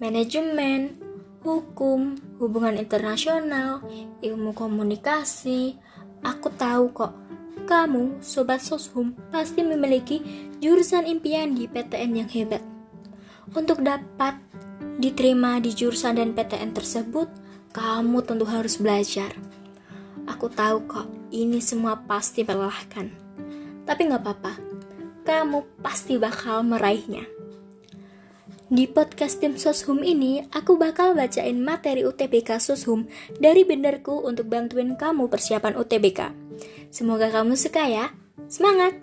manajemen, hukum, hubungan internasional, ilmu komunikasi. Aku tahu kok, kamu, Sobat Soshum, pasti memiliki jurusan impian di PTN yang hebat. Untuk dapat diterima di jurusan dan PTN tersebut, kamu tentu harus belajar. Aku tahu kok, ini semua pasti melelahkan. Tapi gak apa-apa, kamu pasti bakal meraihnya. Di podcast tim Soshum ini, aku bakal bacain materi UTBK Soshum dari benderku untuk bantuin kamu persiapan UTBK. Semoga kamu suka ya. Semangat!